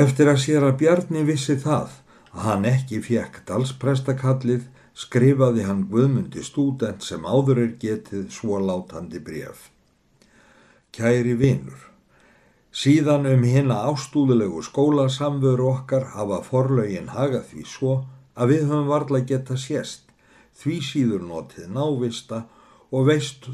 Eftir að sér að Bjarni vissi það að hann ekki fekk dalsprestakallið skrifaði hann Guðmundi stúdent sem áður er getið svo látandi bref. Kæri vinur, síðan um hérna ástúðulegu skólasamveru okkar hafa forlaugin hagað því svo að við höfum varla geta sést, því síður notið návista og veist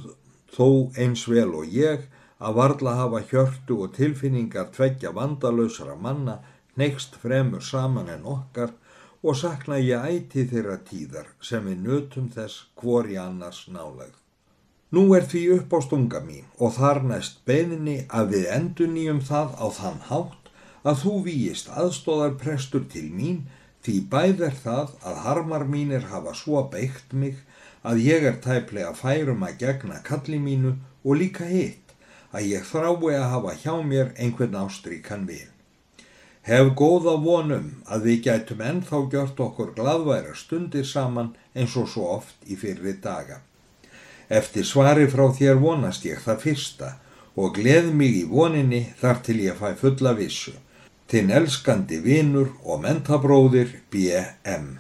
þó eins vel og ég að varla hafa hjörtu og tilfinningar tveggja vandalösra manna next fremur saman en okkar og sakna ég æti þeirra tíðar sem við nötum þess hvor í annars nálegð. Nú er því upp á stunga mín og þar næst beðinni að við endur nýjum það á þann hátt að þú víist aðstóðar prestur til mín því bæð er það að harmar mínir hafa svo beitt mig að ég er tæplega færum að gegna kalli mínu og líka hitt að ég þrái að hafa hjá mér einhvern ástríkan vil. Hef góða vonum að við gætum ennþá gjört okkur gladværa stundir saman eins og svo oft í fyrri daga. Eftir svari frá þér vonast ég það fyrsta og gleð mig í voninni þar til ég fæ fulla vissu. Þinn elskandi vinur og mentabróðir B.M.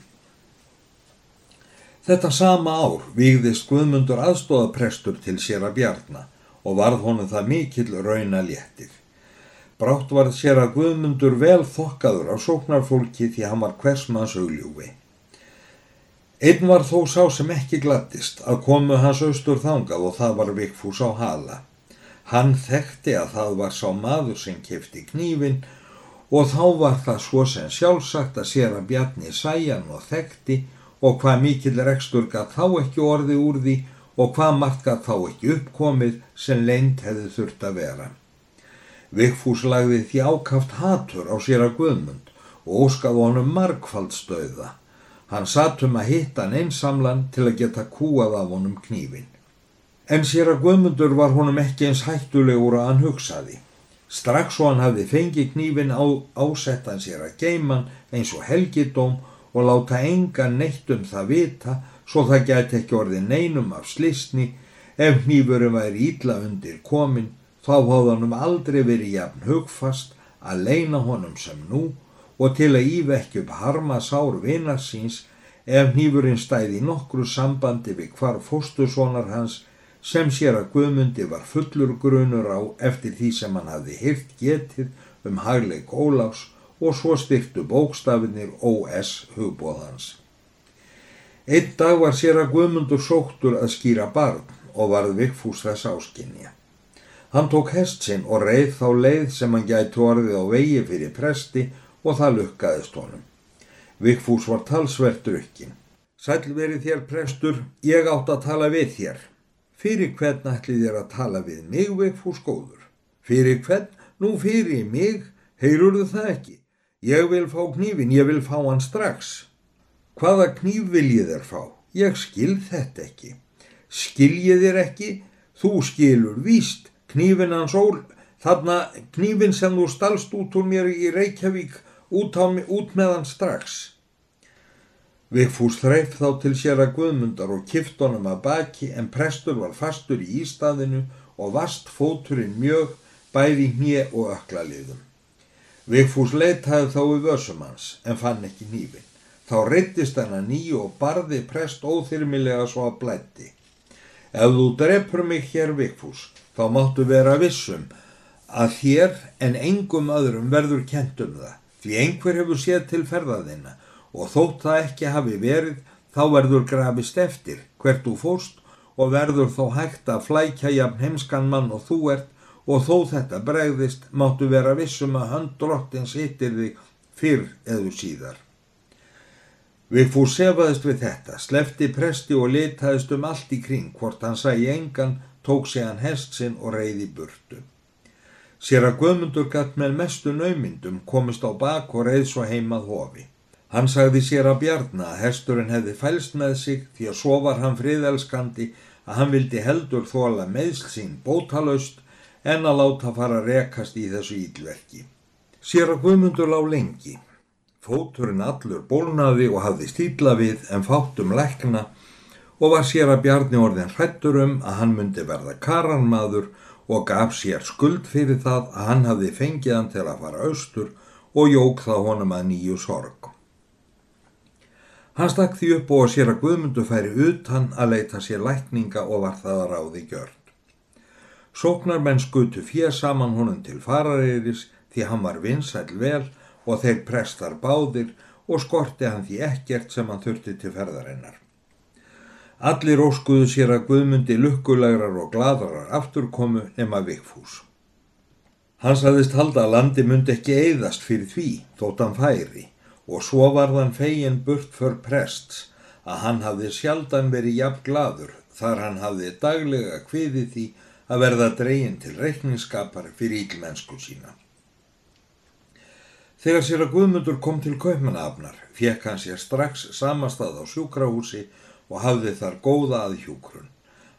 Þetta sama ár výgðist Guðmundur aðstóðaprestur til sér að bjarna og varð honum það mikill rauna léttir. Brátt varð sér að Guðmundur vel þokkaður á sóknarfólki því hann var hversmanns augljúfi. Einn var þó sá sem ekki glattist að komu hans austur þangað og það var Vikfús á hala. Hann þekkti að það var sá maður sem kefti knífin og þá var það svo sem sjálfsagt að sér að bjarni sæjan og þekkti og hvað mikill rekstur gaf þá ekki orði úr því og hvað margt gaf þá ekki uppkomið sem leint hefði þurft að vera. Vigfús lagði því ákaft hatur á sér að Guðmund og óskaði honum margfaldstöða. Hann satum að hitta hann einsamlan til að geta kúað af honum knífin. En sér að Guðmundur var honum ekki eins hættulegur að hann hugsaði. Strax svo hann hafði fengið knífin á ásettan sér að geiman eins og helgidóm og láta enga neitt um það vita svo það gæti ekki orðið neinum af slisni ef nýfurum væri ítla undir komin þá hóða honum aldrei verið jafn hugfast að leina honum sem nú og til að ívekki upp harma sár vinarsins ef nýfurinn stæði nokkru sambandi við hvar fóstussonar hans sem sér að Guðmundi var fullur grunur á eftir því sem hann hafði hirt getið um hagleik Ólás og svo styrtu bókstafinir OS hugbóðans. Einn dag var sér að Guðmundur sóttur að skýra barn og varð Vigfús þess áskinja. Hann tók hest sinn og reið þá leið sem hann gæti orðið á vegi fyrir presti og það lukkaðist honum. Vigfús var talsvert drukkin. Sæl verið þér prestur, ég átt að tala við þér. Fyrir hvern ætli þér að tala við mig, Vigfús góður? Fyrir hvern? Nú fyrir mig, heyrur það ekki. Ég vil fá knífin, ég vil fá hann strax. Hvaða kníf viljið þér fá? Ég skil þetta ekki. Skiljið þér ekki? Þú skilur víst knífin hans ól, þarna knífin sem þú stalst út úr mér í Reykjavík út, á, út með hann strax. Vigfús þreif þá til sér að guðmundar og kift honum að baki en prestur var fastur í ístaðinu og vast fóturinn mjög bæði hnje og ökla liðum. Vigfús leitaði þá í vössum hans en fann ekki nýfin. Þá reyttist hann að nýju og barði prest óþyrmilega svo að blætti. Ef þú drefur mig hér vikfús, þá máttu vera vissum að þér en engum öðrum verður kent um það, því einhver hefur séð til ferðaðina og þótt það ekki hafi verið, þá verður grafist eftir hvert þú fóst og verður þó hægt að flækja jafn heimskan mann og þú ert og þó þetta bregðist máttu vera vissum að höndrottins hittir þig fyrr eðu síðar. Vigfús sefaðist við þetta, slefti presti og litaðist um allt í kring, hvort hann sæi engan, tók sig hann hest sinn og reyði burtu. Sér að Guðmundur gatt með mestu naumyndum komist á bak og reyð svo heimað hofi. Hann sagði sér að bjarna að hesturinn hefði fælst með sig því að svo var hann friðelskandi að hann vildi heldur þóla meðsl sín bótalaust en að láta fara rekast í þessu ílverki. Sér að Guðmundur lág lengi. Fóturinn allur bólnaði og hafði stíla við en fátum lekna og var sér að Bjarni orðin hrettur um að hann myndi verða karanmaður og gaf sér skuld fyrir það að hann hafði fengið hann til að fara austur og jók það honum að nýju sorg. Hann stakk því upp og sér að Guðmundur færi utan að leita sér lækninga og var það að ráði gjörn. Sóknarmenn skutu fér saman honum til farariris því hann var vinsæl vel og þeir prestar báðir og skorti hann því ekkert sem hann þurfti til ferðarinnar. Allir óskuðu sér að Guðmundi lukkulegrar og gladarar afturkomu nema Vigfús. Hann saðist halda að landi myndi ekki eigðast fyrir því þótt hann færi og svo varðan fegin burt för prests að hann hafði sjaldan verið jafn gladur þar hann hafði daglega kviði því að verða dregin til reikningsskapar fyrir ílmennsku sína. Þegar sér að Guðmundur kom til Kaupmannafnar fekk hann sér strax samastað á sjúkrahúsi og hafði þar góða að hjúkrun.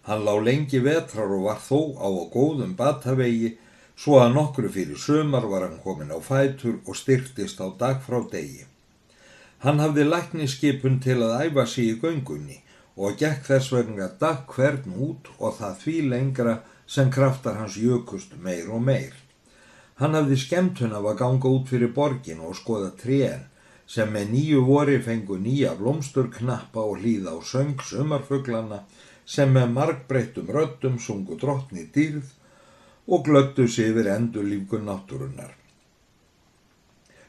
Hann lá lengi vetrar og var þó á góðum batavegi svo að nokkru fyrir sömar var hann komin á fætur og styrtist á dag frá degi. Hann hafði lækniskipun til að æfa sig í göngunni og gekk þess vegna dag hvern út og það því lengra sem kraftar hans jökust meir og meir. Hann hafði skemtun af að ganga út fyrir borgin og skoða trén sem með nýju vori fengu nýja blómstur knappa og hlýða á söng sumarfuglana sem með margbreyttum röttum sungu drottni dýrð og glöttu sig yfir endurlífgun náttúrunnar.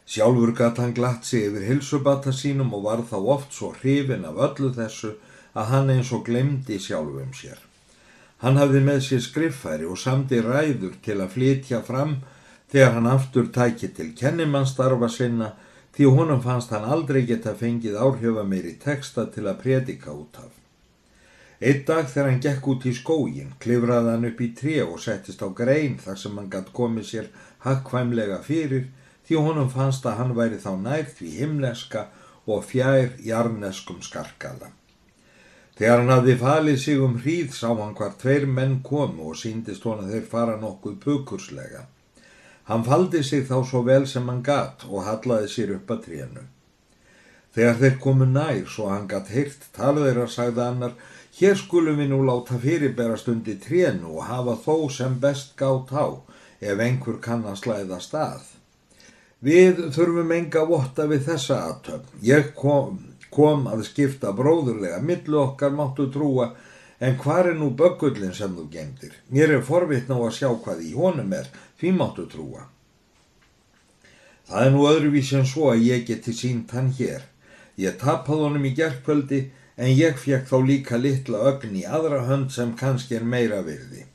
Sjálfur gatt hann glatt sig yfir hilsubata sínum og var þá oft svo hrifin af öllu þessu að hann eins og glemdi sjálfum sér. Hann hafði með sér skriffæri og samdi ræður til að flytja fram þegar hann aftur tæki til kennimannstarfa sinna því honum fannst hann aldrei geta fengið áhrifa meiri texta til að predika út af. Eitt dag þegar hann gekk út í skógin klifraði hann upp í tré og settist á grein þar sem hann gætt komið sér hakkvæmlega fyrir því honum fannst að hann væri þá nær því himneska og fjær jarneskum skarkala. Þegar hann hafði falið sig um hríð sá hann hvar tveir menn komu og síndist hún að þeir fara nokkuð pukurslega. Hann faldi sig þá svo vel sem hann gatt og hallaði sér upp að trénu. Þegar þeir komu nær svo hann gatt heyrt talveira sagði annar hér skulum við nú láta fyrirberast undir trénu og hafa þó sem best gátt á ef einhver kann að slæða stað. Við þurfum enga votta við þessa aðtöfn. Ég kom, kom að skipta bróðurlega, millu okkar máttu trúa, en hvað er nú böggullin sem þú gemdir? Mér er forvitt ná að sjá hvað í honum er, því máttu trúa. Það er nú öðruvísi en svo að ég geti sínt hann hér. Ég tapað honum í gerðkvöldi, en ég fekk þá líka litla ögn í aðra hönd sem kannski er meira virði.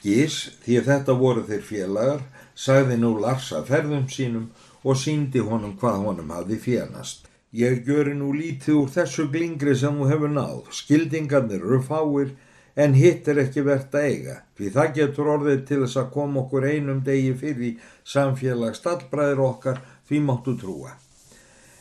Gís, því þetta voru þeir félagar, sagði nú Lars að ferðum sínum og síndi honum hvað honum hafði fjernast. Ég göri nú lítið úr þessu glingri sem þú hefur náð. Skildingarnir eru fáir en hitt er ekki verðt að eiga. Því það getur orðið til þess að koma okkur einum degi fyrir samfélag stallbræður okkar því máttu trúa.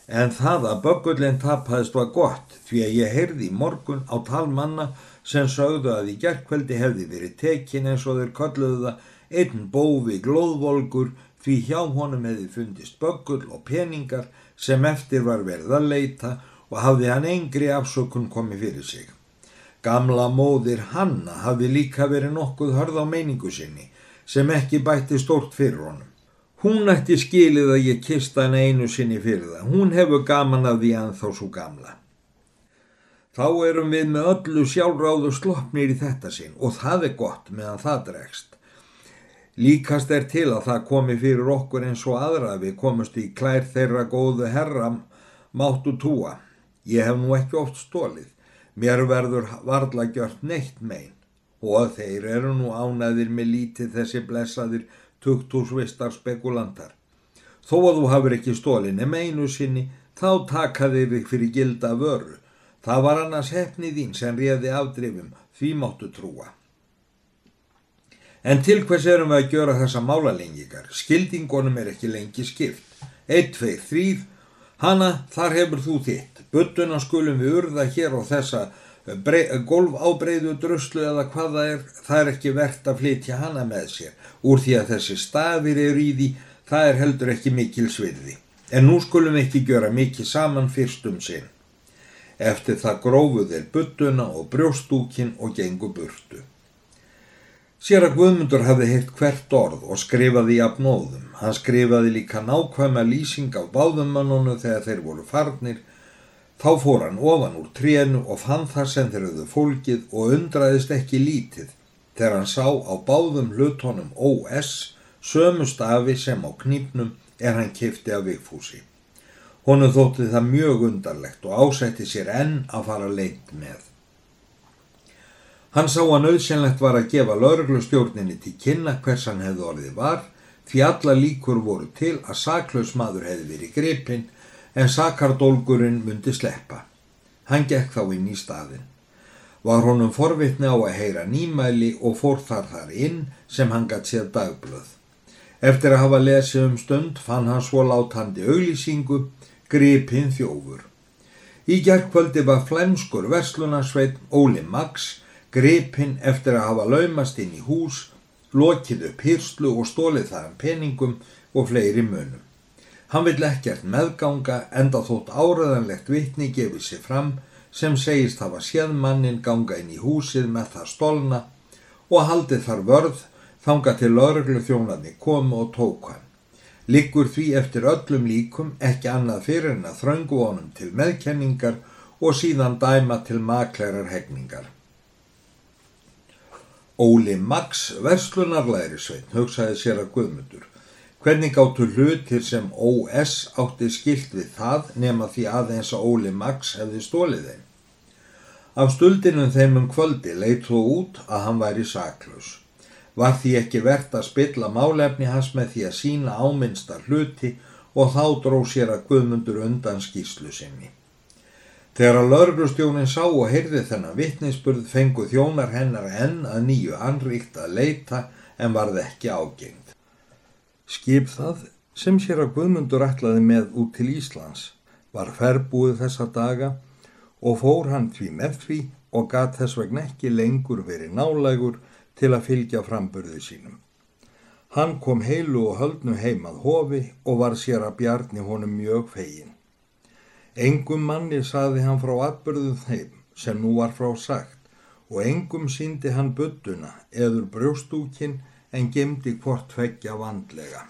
En það að böggullin taphaðist var gott því að ég heyrði í morgun á talmanna sem sögðu að í gerðkveldi hefði verið tekin eins og þeir kolluðu það Einn bófi glóðvolgur því hjá honum hefði fundist böggull og peningar sem eftir var verið að leita og hafði hann engri afsökun komið fyrir sig. Gamla móðir Hanna hafði líka verið nokkuð hörð á meiningu sinni sem ekki bætti stórt fyrir honum. Hún ætti skilið að ég kista hann einu sinni fyrir það. Hún hefur gaman af því að þá svo gamla. Þá erum við með öllu sjálfráðu sloppnir í þetta sinn og það er gott meðan það dregst. Líkast er til að það komi fyrir okkur eins og aðra við komumst í klær þeirra góðu herra máttu túa. Ég hef nú ekki oft stólið. Mér verður varla gjört neitt megin og þeir eru nú ánæðir með lítið þessi blessaðir tukthúsvistar spekulantar. Þó að þú hafur ekki stólið nema einu sinni þá takaðir þig fyrir gilda vöru. Það var annars hefnið þín sem réði afdrifum því máttu trúa. En til hvers erum við að gjöra þessa málalengingar? Skildingunum er ekki lengi skipt. 1, 2, 3, hana þar hefur þú þitt. Buttuna skulum við urða hér og þessa golf ábreyðu druslu eða hvað það er, það er ekki verðt að flytja hana með sér. Úr því að þessi stafir eru í því, það er heldur ekki mikil svirði. En nú skulum við ekki gjöra mikið saman fyrst um sinn. Eftir það grófu þeir buttuna og brjóstúkin og gengu burtu. Sér að Guðmundur hafði heyrt hvert orð og skrifaði í apnóðum. Hann skrifaði líka nákvæma lýsing af báðumannunu þegar þeir voru farnir. Þá fór hann ofan úr trénu og fann þar sem þeir höfðu fólkið og undraðist ekki lítið þegar hann sá á báðum hlutónum OS sömu stafi sem á knýpnum er hann kifti af vikfúsi. Honum þótti það mjög undarlegt og ásætti sér enn að fara leint með. Hann sá að nöðsynlegt var að gefa lauruglustjórninni til kynna hvers hann hefði orðið var því alla líkur voru til að saklaus maður hefði verið gripinn en sakardólgurinn myndi sleppa. Hann gekk þá inn í staðin. Var honum forvitni á að heyra nýmæli og fór þar þar inn sem hann gætt sér dagblöð. Eftir að hafa lesið um stund fann hann svo látandi auglýsingu gripinn þjófur. Í gerðkvöldi var flemskur verslunarsveit Óli Max gripinn eftir að hafa laumast inn í hús, lokið upp hyrslu og stólið þaðan peningum og fleiri munum. Hann vill ekkert meðganga enda þótt áraðanlegt vitni gefið sér fram sem segist hafa séð mannin ganga inn í húsið með það stólna og haldið þar vörð þanga til lauruglu þjónarni komu og tók hann. Liggur því eftir öllum líkum ekki annað fyrir en að þröngu honum til meðkenningar og síðan dæma til maklerar hegningar. Óli Max verslunarlæri svein hugsaði sér að guðmundur. Hvernig áttu hlutir sem OS átti skilt við það nema því aðeins að Óli Max hefði stólið þeim. Af stuldinum þeim um kvöldi leitt þó út að hann væri saklaus. Var því ekki verðt að spilla málefni hans með því að sína áminnstar hluti og þá dró sér að guðmundur undan skýslu sinni. Þegar að lauruglustjónin sá og heyrði þennan vittnisspurð fengu þjónar hennar enn að nýju anríkt að leita en varð ekki ágengd. Skip það sem sér að Guðmundur ætlaði með út til Íslands var ferbúið þessa daga og fór hann því með því og gat þess vegna ekki lengur verið nálægur til að fylgja framburði sínum. Hann kom heilu og höldnu heimað hofi og var sér að bjarni honum mjög fegin. Engum manni saði hann frá atbyrðum þeim sem nú var frá sagt og engum síndi hann budduna eður brjóstúkin en gemdi hvort feggja vandlega.